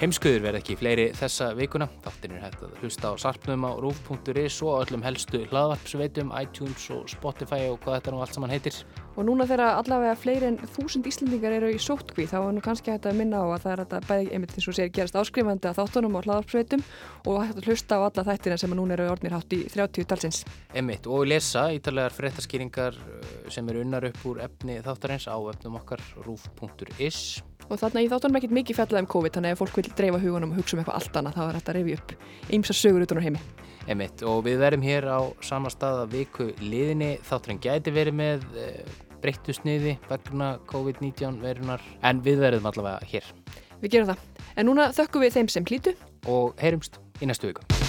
Heimskuður verð ekki fleiri þessa vikuna. Þáttin er hægt að hlusta á sarpnum á rúf.is og öllum helstu hlaðvarpsveitum, iTunes og Spotify og hvað þetta nú allt saman heitir. Og núna þegar allavega fleiri en þúsund Íslendingar eru í sótkví þá er nú kannski hægt að minna á að það er þetta bæði einmitt eins og sér gerast áskrifandi að þáttunum á hlaðvarpsveitum og hægt að hlusta á alla þættina sem núna eru orðnir hátt í 30 talsins. Einmitt og lesa ítalegar fréttaskýringar sem eru unnar upp úr efni þáttarins á efnum okkar rúf.is. Og þarna í þáttunum ekkert mikið fjallað um COVID þannig að ef fólk vil dreifa hugunum og hugsa um eitthvað allt annað þá er þetta að reyfi upp ymsa sögur utan á heimi. Einmitt og við verum hér á sama stað að viku liðinni þátturinn gæti verið með breyttu sniði vegna COVID-19 verunar en við verðum allavega hér. Við gerum það. En núna þökkum við þeim sem hlýtu og heyrumst í næstu viku.